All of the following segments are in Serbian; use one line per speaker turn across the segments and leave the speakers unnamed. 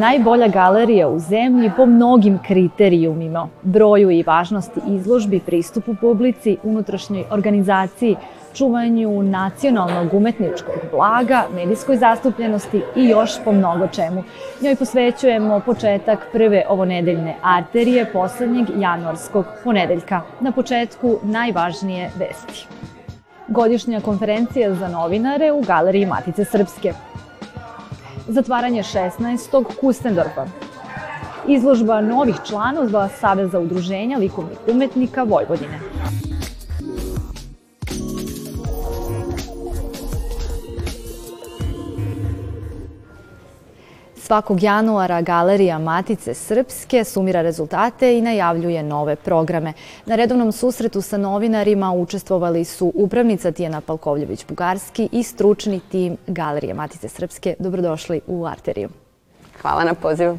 najbolja galerija u zemlji po mnogim kriterijumima, broju i važnosti izložbi, pristupu publici, unutrašnjoj organizaciji, čuvanju nacionalnog umetničkog blaga, medijskoj zastupljenosti i još po mnogo čemu. Njoj posvećujemo početak prve ovonedeljne arterije poslednjeg januarskog ponedeljka. Na početku najvažnije vesti. Godišnja konferencija za novinare u Galeriji Matice Srpske. Zatvaranje 16. Kustendorfa. Izložba novih članova Saveza udruženja likovnih umetnika Vojvodine. Svakog januara Galerija Matice Srpske sumira rezultate i najavljuje nove programe. Na redovnom susretu sa novinarima učestvovali su upravnica Tijena Palkovljević-Bugarski i stručni tim Galerije Matice Srpske. Dobrodošli u Arteriju.
Hvala na pozivu.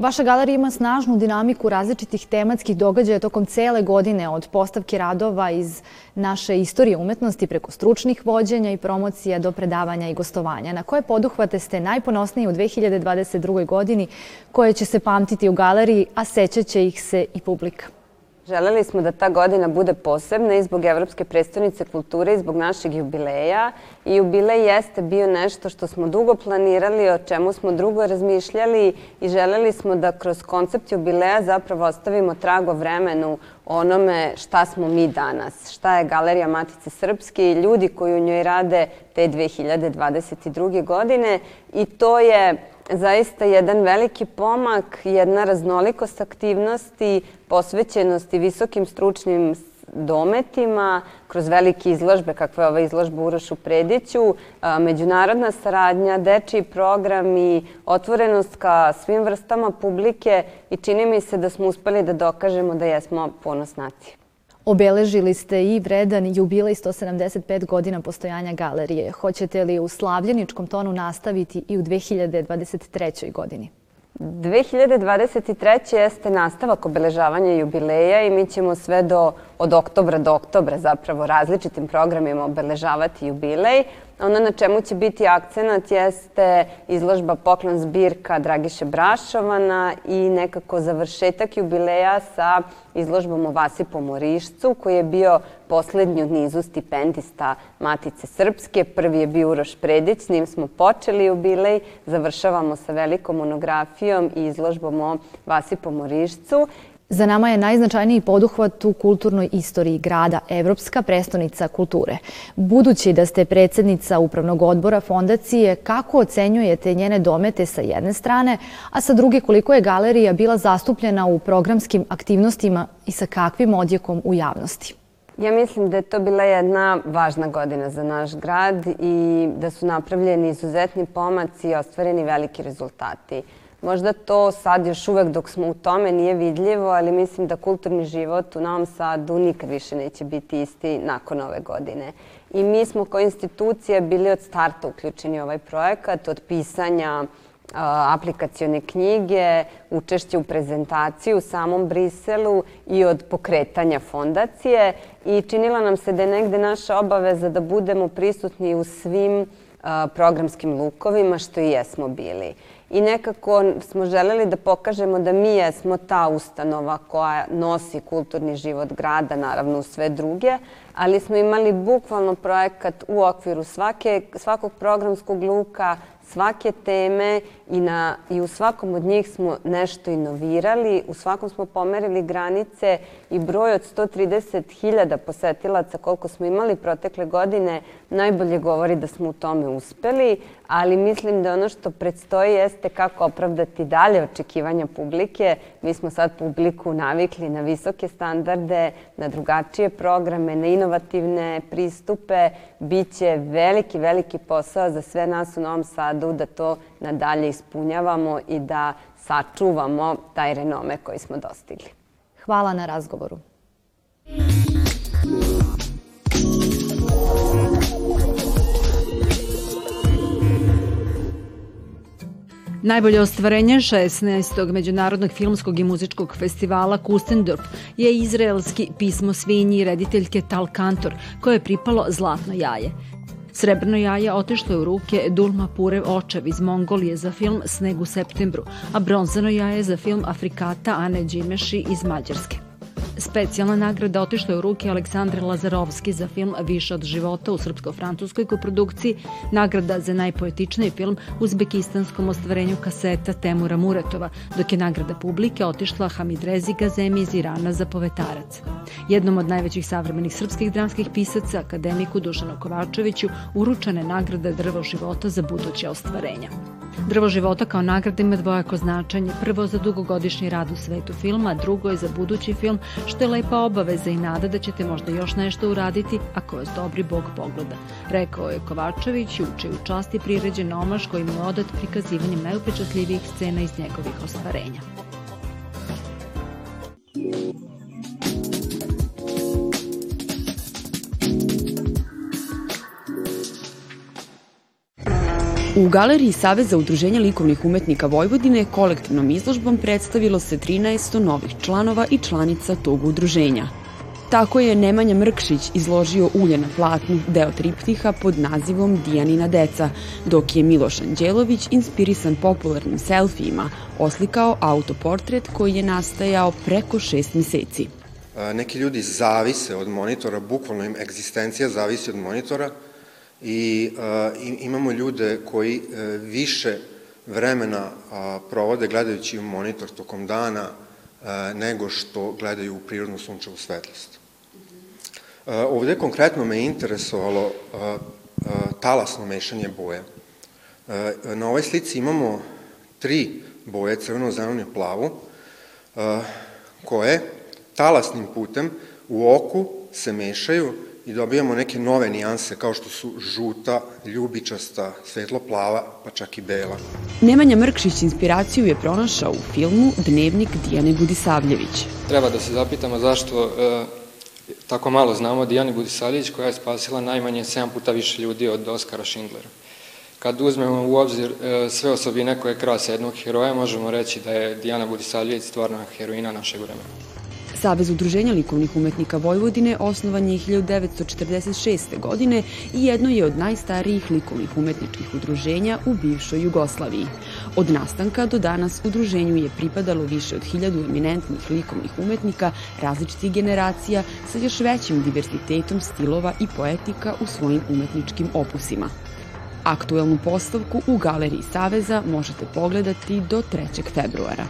Vaša galerija ima snažnu dinamiku različitih tematskih događaja tokom cele godine, od postavke radova iz naše istorije umetnosti preko stručnih vođenja i promocija do predavanja i gostovanja. Na koje poduhvate ste najponosniji u 2022. godini koje će se pamtiti u galeriji, a sećaće ih se i publika?
Želeli smo da ta godina bude posebna i zbog Evropske predstavnice kulture i zbog našeg jubileja. I jubilej jeste bio nešto što smo dugo planirali, o čemu smo drugo razmišljali i želeli smo da kroz koncept jubileja zapravo ostavimo trago vremenu onome šta smo mi danas, šta je Galerija Matice Srpske i ljudi koji u njoj rade te 2022. godine. I to je zaista jedan veliki pomak, jedna raznolikost aktivnosti, posvećenosti visokim stručnim dometima, kroz velike izložbe, kakva je ova izložba Urošu Prediću, međunarodna saradnja, dečiji programi, otvorenost ka svim vrstama publike i čini mi se da smo uspeli da dokažemo da jesmo ponos nacije.
Obeležili ste i vredan jubilej 175 godina postojanja galerije. Hoćete li u slavljeničkom tonu nastaviti i u 2023. godini?
2023. jeste nastavak obeležavanja jubileja i mi ćemo sve do, od oktobra do oktobra zapravo različitim programima obeležavati jubilej. Ono na čemu će biti akcenat jeste izložba poklon zbirka Dragiše Brašovana i nekako završetak jubileja sa izložbom o Vasipu Morišcu koji je bio poslednji u nizu stipendista Matice Srpske. Prvi je bio Uroš Predić, s njim smo počeli jubilej, završavamo sa velikom monografijom i izložbom o Vasipu Morišcu
Za nama je najznačajniji poduhvat u kulturnoj istoriji grada, Evropska prestonica kulture. Budući da ste predsednica Upravnog odbora fondacije, kako ocenjujete njene domete sa jedne strane, a sa druge koliko je galerija bila zastupljena u programskim aktivnostima i sa kakvim odjekom u javnosti?
Ja mislim da je to bila jedna važna godina za naš grad i da su napravljeni izuzetni pomaci i ostvareni veliki rezultati. Možda to sad još uvek dok smo u tome nije vidljivo, ali mislim da kulturni život u Novom Sadu nikad više neće biti isti nakon ove godine. I mi smo kao institucija bili od starta uključeni u ovaj projekat, od pisanja aplikacione knjige, učešće u prezentaciji u samom Briselu i od pokretanja fondacije. I činila nam se da je negde naša obaveza da budemo prisutni u svim programskim lukovima, što i jesmo bili i nekako smo želeli da pokažemo da mi jesmo ta ustanova koja nosi kulturni život grada, naravno u sve druge, ali smo imali bukvalno projekat u okviru svake, svakog programskog luka, svake teme i, na, i u svakom od njih smo nešto inovirali, u svakom smo pomerili granice i broj od 130.000 posetilaca koliko smo imali protekle godine najbolje govori da smo u tome uspeli, ali mislim da ono što predstoji jeste kako opravdati dalje očekivanja publike. Mi smo sad publiku navikli na visoke standarde, na drugačije programe, na inovativne pristupe. Biće veliki, veliki posao za sve nas u Novom Sadu da to nadalje ispunjavamo i da sačuvamo taj renome koji smo dostigli.
Hvala na razgovoru. Najbolje ostvarenje 16. Međunarodnog filmskog i muzičkog festivala Kustendorf je izraelski pismo svinji rediteljke Tal Kantor, koje je pripalo Zlatno jaje.
Srebrno jaje otišlo je u ruke Dulma Purev očev iz Mongolije za film Sneg u septembru, a bronzano jaje za film Afrikata Ane Đimeši iz Mađarske. Specijalna nagrada otišla je u ruke Aleksandre Lazarovski za film Više od života u srpsko-francuskoj koprodukciji, nagrada za najpoetičniji film uzbekistanskom ostvarenju kaseta Temura Muratova, dok je nagrada publike otišla Hamid Rezi Gazemi iz Irana za povetarac. Jednom od najvećih savremenih srpskih dramskih pisaca, akademiku Dušanu Kovačeviću, uručena je nagrada Drvo života za buduće ostvarenja. Drvo života kao nagrada ima dvojako značanje. Prvo za dugogodišnji rad u svetu filma, drugo je za budući film, što je lepa obaveza i nada da ćete možda još nešto uraditi ako vas dobri bog pogleda. Rekao je Kovačević, uče u časti priređen omaš mu je odat prikazivanjem najupečatljivijih scena iz njegovih ostvarenja.
U galeriji Saveza udruženja likovnih umetnika Vojvodine kolektivnom izložbom predstavilo se 13 novih članova i članica tog udruženja. Tako je Nemanja Mrkšić izložio ulje na platnu deo triptiha pod nazivom Dijanina deca, dok je Miloš Anđelović, inspirisan popularnim selfijima, oslikao autoportret koji je nastajao preko šest meseci.
Neki ljudi zavise od monitora, bukvalno im egzistencija zavisi od monitora, i uh, imamo ljude koji uh, više vremena uh, provode gledajući monitor tokom dana uh, nego što gledaju u prirodnu sunčevu svetlost. Uh, ovde konkretno me interesovalo uh, uh, talasno mešanje boje. Uh, na ovoj slici imamo tri boje, crveno, zeleno i plavu, koje talasnim putem u oku se mešaju i dobijamo neke nove nijanse kao što su žuta, ljubičasta, svetlo-plava, pa čak i bela.
Nemanja Mrkšić inspiraciju je pronašao u filmu Dnevnik Dijane Budisavljević.
Treba da se zapitamo zašto e, tako malo znamo o Dijani Budisavljević koja je spasila najmanje 7 puta više ljudi od Oskara Schindlera. Kad uzmemo u obzir e, sve osobine koje krase jednog heroja, možemo reći da je Dijana Budisavljević stvarna heroina našeg vremena.
Savez udruženja likovnih umetnika Vojvodine osnovan je 1946. godine i jedno je od najstarijih likovnih umetničkih udruženja u bivšoj Jugoslaviji. Od nastanka do danas udruženju je pripadalo više od hiljadu eminentnih likovnih umetnika različitih generacija sa još većim diversitetom stilova i poetika u svojim umetničkim opusima. Aktuelnu postavku u Galeriji Saveza možete pogledati do 3. februara.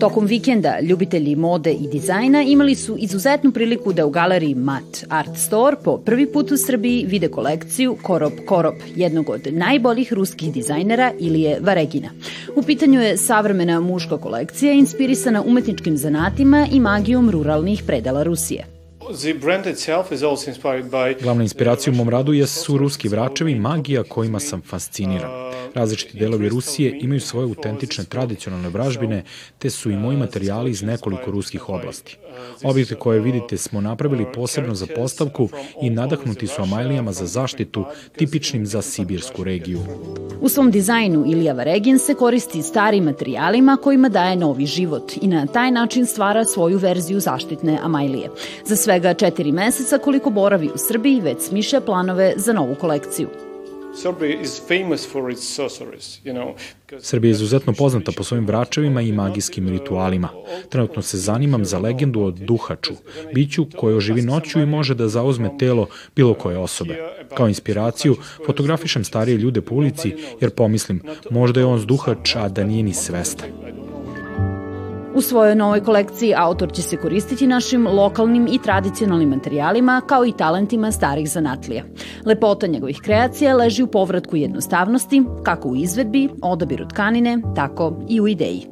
Tokom vikenda ljubitelji mode i dizajna imali su izuzetnu priliku da u galeriji Mat Art Store po prvi put u Srbiji vide kolekciju Korop Korop, jednog od najboljih ruskih dizajnera Ilije Varegina. U pitanju je savremena muška kolekcija inspirisana umetničkim zanatima i magijom ruralnih predela Rusije.
Glavna inspiracija u mom radu je su ruski vračevi magija kojima sam fasciniran. Različiti delovi Rusije imaju svoje autentične tradicionalne vražbine, te su i moji materijali iz nekoliko ruskih oblasti. Objekte koje vidite smo napravili posebno za postavku i nadahnuti su amajlijama za zaštitu, tipičnim za sibirsku regiju.
U svom dizajnu Ilija Varegin se koristi starim materijalima kojima daje novi život i na taj način stvara svoju verziju zaštitne amajlije. Za svega četiri meseca koliko boravi u Srbiji već smiše planove za novu kolekciju.
Srbija je izuzetno poznata po svojim vračevima i magijskim ritualima. Trenutno se zanimam za legendu o duhaču, biću koje oživi noću i može da zauzme telo bilo koje osobe. Kao inspiraciju fotografišem starije ljude po ulici jer pomislim možda je on zduhač, a da nije ni svestan.
U svojoj novoj kolekciji autor će se koristiti našim lokalnim i tradicionalnim materijalima kao i talentima starih zanatlija. Lepota njegovih kreacija leži u povratku jednostavnosti, kako u izvedbi, odabiru tkanine, tako i u ideji.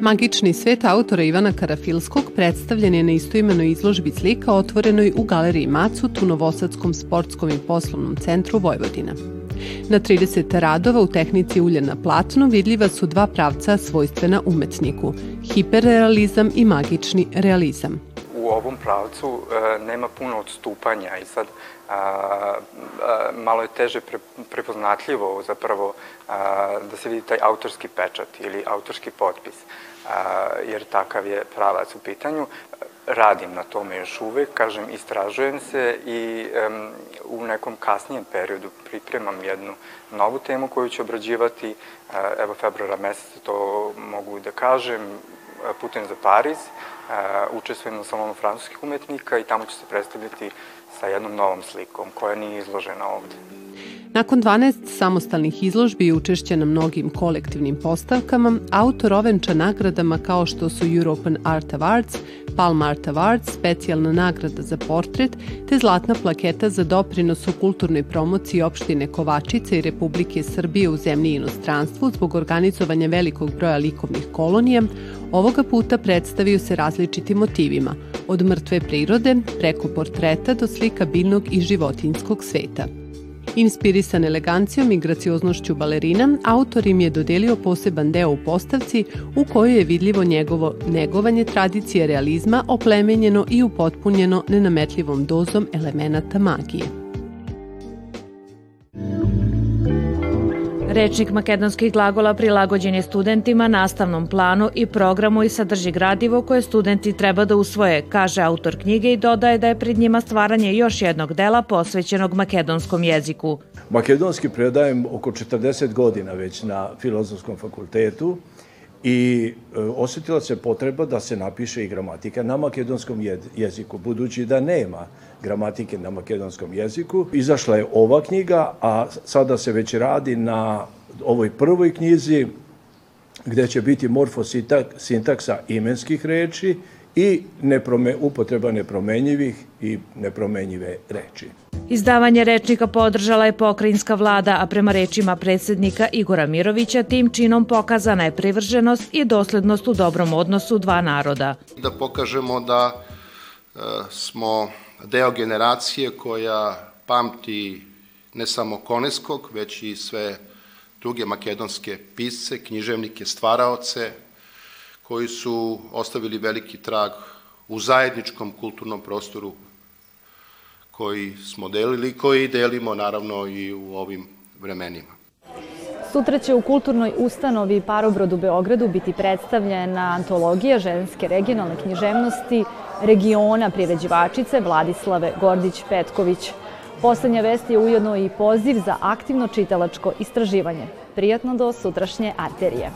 Magični svet autora Ivana Karafilskog predstavljen je na istoimenoj izložbi slika otvorenoj u galeriji Macut u Novosadskom sportskom i poslovnom centru Vojvodina. Na 30 radova u tehnici ulja na platnu vidljiva su dva pravca svojstvena umetniku, hiperrealizam i magični realizam.
U ovom pravcu e, nema puno odstupanja i sad a, a, malo je teže pre, prepoznatljivo zapravo a, da se vidi taj autorski pečat ili autorski potpis, a, jer takav je pravac u pitanju radim na tome još uvek, kažem, istražujem se i um, u nekom kasnijem periodu pripremam jednu novu temu koju ću obrađivati, uh, evo februara meseca to mogu da kažem, putem za Pariz, uh, učestvujem na salonu francuskih umetnika i tamo ću se predstavljati sa jednom novom slikom koja nije izložena ovde.
Nakon 12 samostalnih izložbi i učešća na mnogim kolektivnim postavkama, autor ovenča nagradama kao što su European Art Awards, Palm Art Awards, specijalna nagrada za portret, te zlatna plaketa za doprinos u kulturnoj promociji opštine Kovačice i Republike Srbije u zemlji i inostranstvu zbog organizovanja velikog broja likovnih kolonija, ovoga puta predstavio se različitim motivima, od mrtve prirode preko portreta do slika biljnog i životinskog sveta. Inspirisan elegancijom i gracioznošću balerina, autor im je dodelio poseban deo u postavci u kojoj je vidljivo njegovo negovanje tradicije realizma oplemenjeno i upotpunjeno nenametljivom dozom elemenata magije.
Rečnik makedonskih glagola prilagođen je studentima, nastavnom planu i programu i sadrži gradivo koje studenti treba da usvoje, kaže autor knjige i dodaje da je pred njima stvaranje još jednog dela posvećenog makedonskom jeziku.
Makedonski predajem oko 40 godina već na filozofskom fakultetu i e, osetila se potreba da se napiše i gramatika na makedonskom jeziku, budući da nema gramatike na makedonskom jeziku. Izašla je ova knjiga, a sada se već radi na ovoj prvoj knjizi gde će biti morfosintaksa imenskih reči i neprome, upotreba nepromenjivih i nepromenjive reči.
Izdavanje rečnika podržala je pokrajinska vlada, a prema rečima predsednika Igora Mirovića tim činom pokazana je privrženost i doslednost u dobrom odnosu dva naroda.
Da pokažemo da e, smo deo generacije koja pamti ne samo Koneskog, već i sve druge makedonske pisce, književnike, stvaraoce, koji su ostavili veliki trag u zajedničkom kulturnom prostoru koji smo delili i koji delimo naravno i u ovim vremenima.
Sutra će u kulturnoj ustanovi Parobrod u Beogradu biti predstavljena antologija ženske regionalne književnosti regiona priređivačice Vladislave Gordić-Petković. Poslednja vest je ujedno i poziv za aktivno čitalačko istraživanje. Prijatno do sutrašnje arterije.